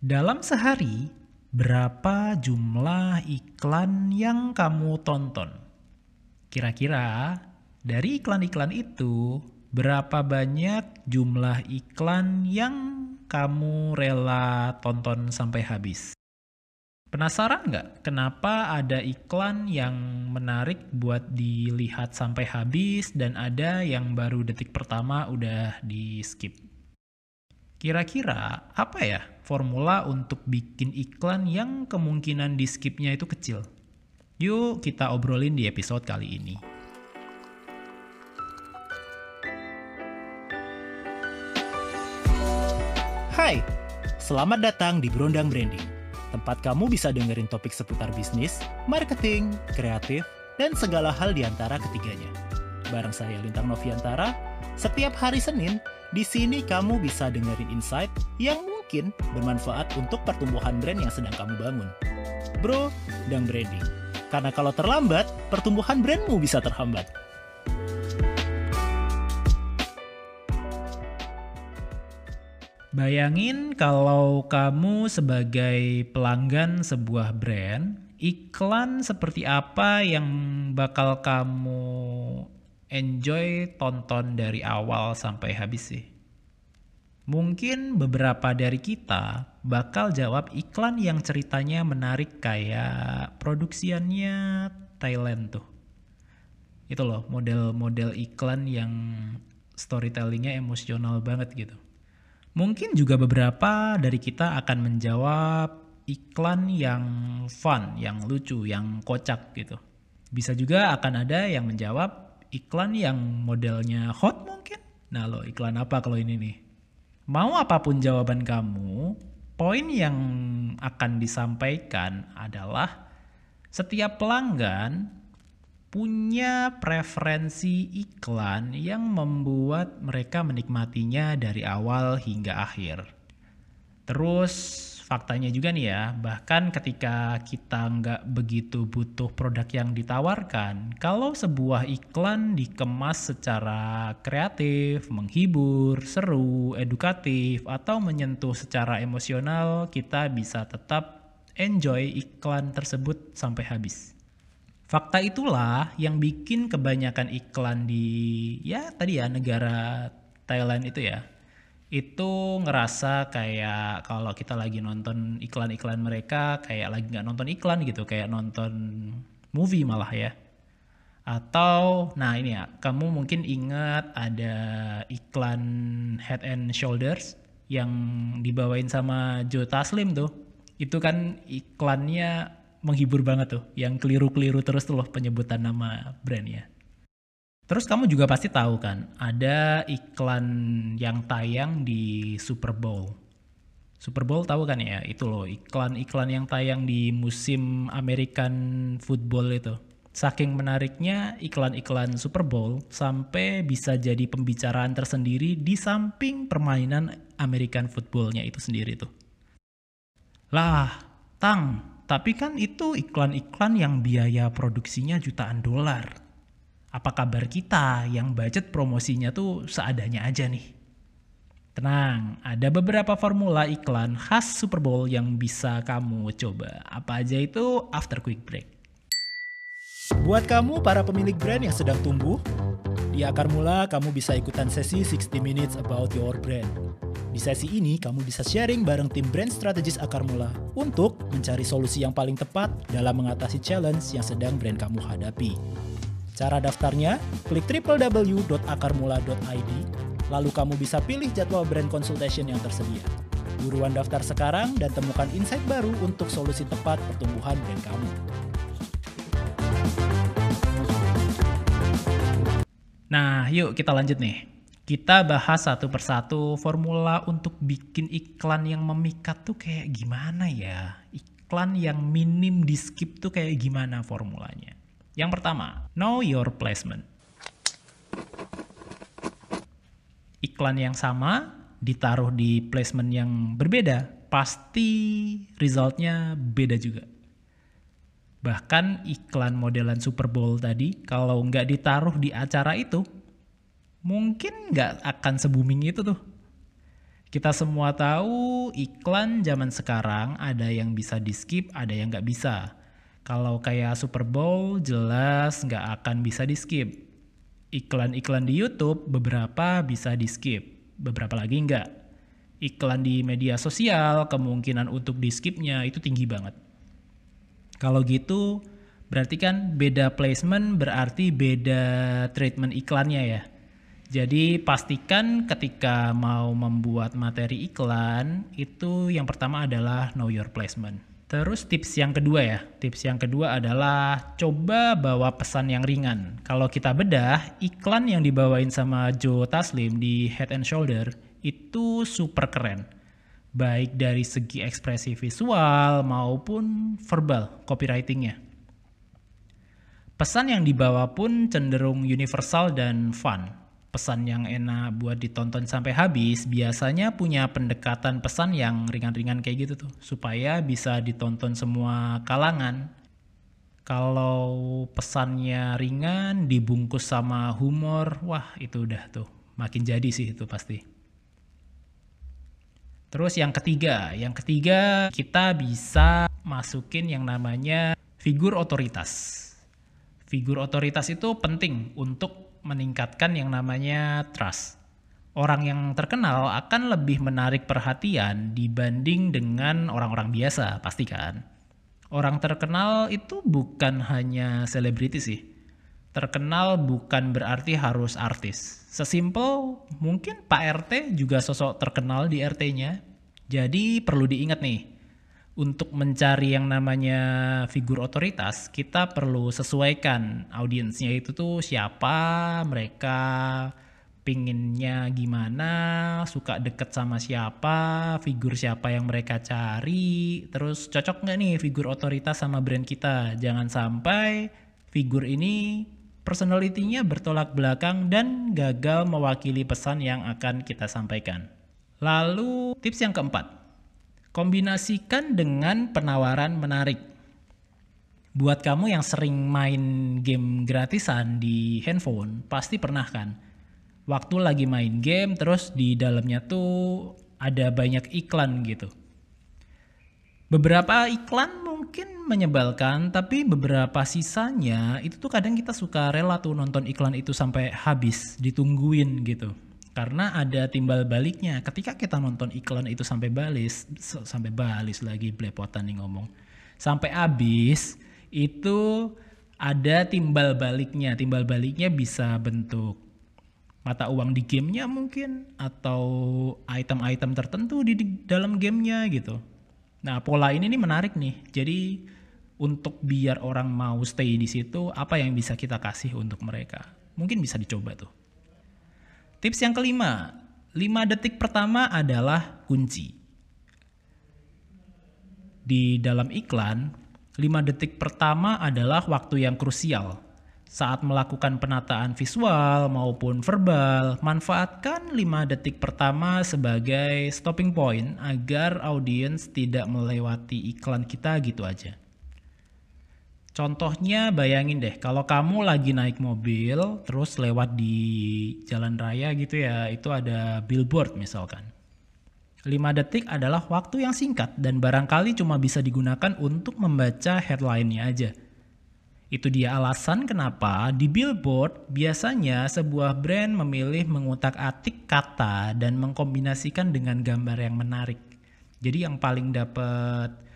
Dalam sehari, berapa jumlah iklan yang kamu tonton? Kira-kira dari iklan-iklan itu, berapa banyak jumlah iklan yang kamu rela tonton sampai habis? Penasaran nggak kenapa ada iklan yang menarik buat dilihat sampai habis dan ada yang baru detik pertama udah di skip? Kira-kira apa ya formula untuk bikin iklan yang kemungkinan di skipnya itu kecil? Yuk kita obrolin di episode kali ini. Hai, selamat datang di Berondang Branding. Tempat kamu bisa dengerin topik seputar bisnis, marketing, kreatif, dan segala hal di antara ketiganya. Bareng saya Lintang Noviantara, setiap hari Senin di sini kamu bisa dengerin insight yang mungkin bermanfaat untuk pertumbuhan brand yang sedang kamu bangun. Bro, dan branding. Karena kalau terlambat, pertumbuhan brandmu bisa terhambat. Bayangin kalau kamu sebagai pelanggan sebuah brand, iklan seperti apa yang bakal kamu enjoy tonton dari awal sampai habis sih. Mungkin beberapa dari kita bakal jawab iklan yang ceritanya menarik kayak produksiannya Thailand tuh. Itu loh model-model iklan yang storytellingnya emosional banget gitu. Mungkin juga beberapa dari kita akan menjawab iklan yang fun, yang lucu, yang kocak gitu. Bisa juga akan ada yang menjawab iklan yang modelnya hot mungkin? Nah lo iklan apa kalau ini nih? Mau apa pun jawaban kamu, poin yang akan disampaikan adalah setiap pelanggan punya preferensi iklan yang membuat mereka menikmatinya dari awal hingga akhir. Terus faktanya juga nih ya, bahkan ketika kita nggak begitu butuh produk yang ditawarkan, kalau sebuah iklan dikemas secara kreatif, menghibur, seru, edukatif, atau menyentuh secara emosional, kita bisa tetap enjoy iklan tersebut sampai habis. Fakta itulah yang bikin kebanyakan iklan di ya tadi ya negara Thailand itu ya itu ngerasa kayak kalau kita lagi nonton iklan-iklan mereka kayak lagi nggak nonton iklan gitu kayak nonton movie malah ya. Atau nah ini ya kamu mungkin ingat ada iklan Head and Shoulders yang dibawain sama Joe Taslim tuh. Itu kan iklannya menghibur banget tuh yang keliru-keliru terus tuh loh penyebutan nama brandnya Terus kamu juga pasti tahu kan, ada iklan yang tayang di Super Bowl. Super Bowl tahu kan ya, itu loh iklan-iklan yang tayang di musim American football itu. Saking menariknya iklan-iklan Super Bowl sampai bisa jadi pembicaraan tersendiri di samping permainan American footballnya itu sendiri tuh. Lah, Tang, tapi kan itu iklan-iklan yang biaya produksinya jutaan dolar apa kabar kita yang budget promosinya tuh seadanya aja nih? Tenang, ada beberapa formula iklan khas Super Bowl yang bisa kamu coba. Apa aja itu after quick break. Buat kamu para pemilik brand yang sedang tumbuh, di Akar Mula kamu bisa ikutan sesi 60 Minutes About Your Brand. Di sesi ini kamu bisa sharing bareng tim brand strategis Akar Mula untuk mencari solusi yang paling tepat dalam mengatasi challenge yang sedang brand kamu hadapi. Cara daftarnya, klik www.akarmula.id, lalu kamu bisa pilih jadwal brand consultation yang tersedia. Buruan daftar sekarang dan temukan insight baru untuk solusi tepat pertumbuhan brand kamu. Nah, yuk kita lanjut nih. Kita bahas satu persatu formula untuk bikin iklan yang memikat tuh kayak gimana ya? Iklan yang minim di skip tuh kayak gimana formulanya? Yang pertama, know your placement. Iklan yang sama ditaruh di placement yang berbeda, pasti resultnya beda juga. Bahkan iklan modelan Super Bowl tadi, kalau nggak ditaruh di acara itu, mungkin nggak akan se-booming itu tuh. Kita semua tahu iklan zaman sekarang ada yang bisa di skip, ada yang nggak bisa. Kalau kayak Super Bowl jelas nggak akan bisa di skip. Iklan-iklan di YouTube beberapa bisa di skip, beberapa lagi nggak. Iklan di media sosial kemungkinan untuk di skipnya itu tinggi banget. Kalau gitu berarti kan beda placement berarti beda treatment iklannya ya. Jadi pastikan ketika mau membuat materi iklan itu yang pertama adalah know your placement. Terus tips yang kedua ya, tips yang kedua adalah coba bawa pesan yang ringan. Kalau kita bedah, iklan yang dibawain sama Joe Taslim di Head and Shoulder itu super keren. Baik dari segi ekspresi visual maupun verbal copywritingnya. Pesan yang dibawa pun cenderung universal dan fun pesan yang enak buat ditonton sampai habis biasanya punya pendekatan pesan yang ringan-ringan kayak gitu tuh supaya bisa ditonton semua kalangan. Kalau pesannya ringan dibungkus sama humor wah itu udah tuh makin jadi sih itu pasti. Terus yang ketiga yang ketiga kita bisa masukin yang namanya figur otoritas. Figur otoritas itu penting untuk meningkatkan yang namanya trust. Orang yang terkenal akan lebih menarik perhatian dibanding dengan orang-orang biasa, pasti kan? Orang terkenal itu bukan hanya selebriti sih. Terkenal bukan berarti harus artis. Sesimpel mungkin Pak RT juga sosok terkenal di RT-nya. Jadi perlu diingat nih, untuk mencari yang namanya figur otoritas, kita perlu sesuaikan audiensnya itu tuh siapa, mereka pinginnya gimana, suka deket sama siapa, figur siapa yang mereka cari, terus cocok nggak nih figur otoritas sama brand kita. Jangan sampai figur ini personalitinya bertolak belakang dan gagal mewakili pesan yang akan kita sampaikan. Lalu tips yang keempat, Kombinasikan dengan penawaran menarik. Buat kamu yang sering main game gratisan di handphone, pasti pernah kan? Waktu lagi main game, terus di dalamnya tuh ada banyak iklan gitu. Beberapa iklan mungkin menyebalkan, tapi beberapa sisanya itu tuh kadang kita suka rela tuh nonton iklan itu sampai habis, ditungguin gitu karena ada timbal baliknya. Ketika kita nonton iklan itu sampai balis sampai balis lagi belepotan nih ngomong. Sampai habis itu ada timbal baliknya. Timbal baliknya bisa bentuk mata uang di gamenya mungkin atau item-item tertentu di, di dalam gamenya gitu. Nah pola ini nih menarik nih. Jadi untuk biar orang mau stay di situ apa yang bisa kita kasih untuk mereka? Mungkin bisa dicoba tuh Tips yang kelima, 5 detik pertama adalah kunci. Di dalam iklan, 5 detik pertama adalah waktu yang krusial. Saat melakukan penataan visual maupun verbal, manfaatkan 5 detik pertama sebagai stopping point agar audiens tidak melewati iklan kita gitu aja. Contohnya bayangin deh kalau kamu lagi naik mobil terus lewat di jalan raya gitu ya, itu ada billboard misalkan. 5 detik adalah waktu yang singkat dan barangkali cuma bisa digunakan untuk membaca headline-nya aja. Itu dia alasan kenapa di billboard biasanya sebuah brand memilih mengutak-atik kata dan mengkombinasikan dengan gambar yang menarik. Jadi yang paling dapat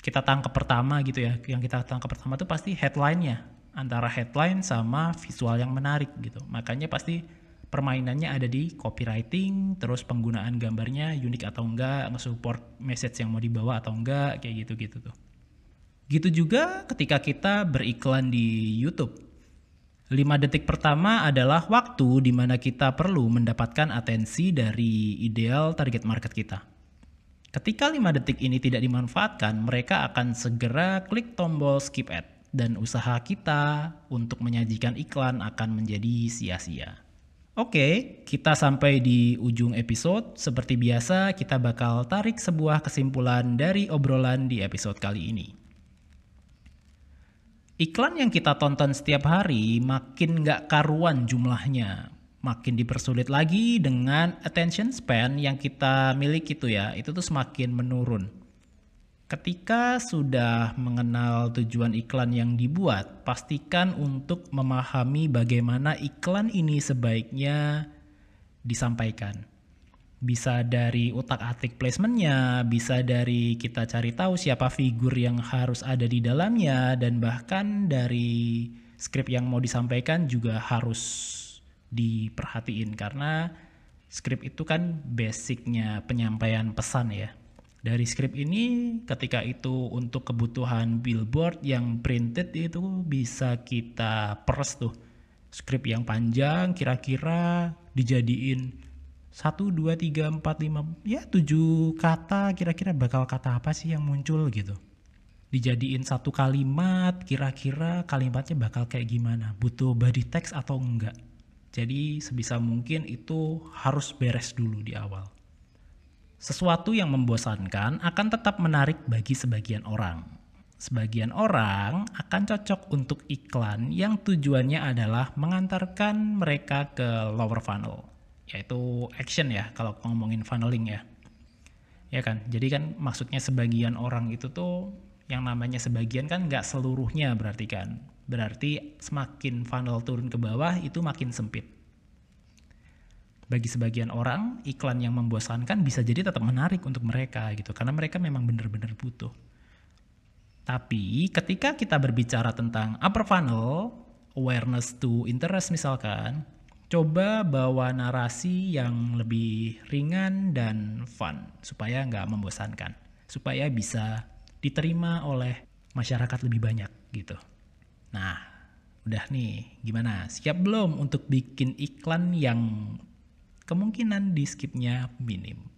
kita tangkap pertama gitu ya yang kita tangkap pertama tuh pasti headline-nya. Antara headline sama visual yang menarik gitu. Makanya pasti permainannya ada di copywriting terus penggunaan gambarnya unik atau enggak nge-support message yang mau dibawa atau enggak kayak gitu gitu tuh. Gitu juga ketika kita beriklan di YouTube. 5 detik pertama adalah waktu di mana kita perlu mendapatkan atensi dari ideal target market kita. Ketika 5 detik ini tidak dimanfaatkan, mereka akan segera klik tombol skip ad dan usaha kita untuk menyajikan iklan akan menjadi sia-sia. Oke, kita sampai di ujung episode. Seperti biasa, kita bakal tarik sebuah kesimpulan dari obrolan di episode kali ini. Iklan yang kita tonton setiap hari makin gak karuan jumlahnya. Makin dipersulit lagi dengan attention span yang kita miliki itu ya, itu tuh semakin menurun. Ketika sudah mengenal tujuan iklan yang dibuat, pastikan untuk memahami bagaimana iklan ini sebaiknya disampaikan. Bisa dari utak-atik placementnya, bisa dari kita cari tahu siapa figur yang harus ada di dalamnya, dan bahkan dari skrip yang mau disampaikan juga harus diperhatiin karena skrip itu kan basicnya penyampaian pesan ya. Dari skrip ini ketika itu untuk kebutuhan billboard yang printed itu bisa kita peres tuh. Skrip yang panjang kira-kira dijadiin 1, 2, 3, 4, 5, ya 7 kata kira-kira bakal kata apa sih yang muncul gitu. Dijadiin satu kalimat kira-kira kalimatnya bakal kayak gimana. Butuh body text atau enggak jadi sebisa mungkin itu harus beres dulu di awal. Sesuatu yang membosankan akan tetap menarik bagi sebagian orang. Sebagian orang akan cocok untuk iklan yang tujuannya adalah mengantarkan mereka ke lower funnel, yaitu action ya kalau ngomongin funneling ya. Ya kan, jadi kan maksudnya sebagian orang itu tuh yang namanya sebagian kan nggak seluruhnya berarti kan berarti semakin funnel turun ke bawah itu makin sempit. Bagi sebagian orang, iklan yang membosankan bisa jadi tetap menarik untuk mereka gitu, karena mereka memang benar-benar butuh. Tapi ketika kita berbicara tentang upper funnel, awareness to interest misalkan, coba bawa narasi yang lebih ringan dan fun supaya nggak membosankan, supaya bisa diterima oleh masyarakat lebih banyak gitu. Nah, udah nih, gimana? Siap belum untuk bikin iklan yang kemungkinan di skipnya minim?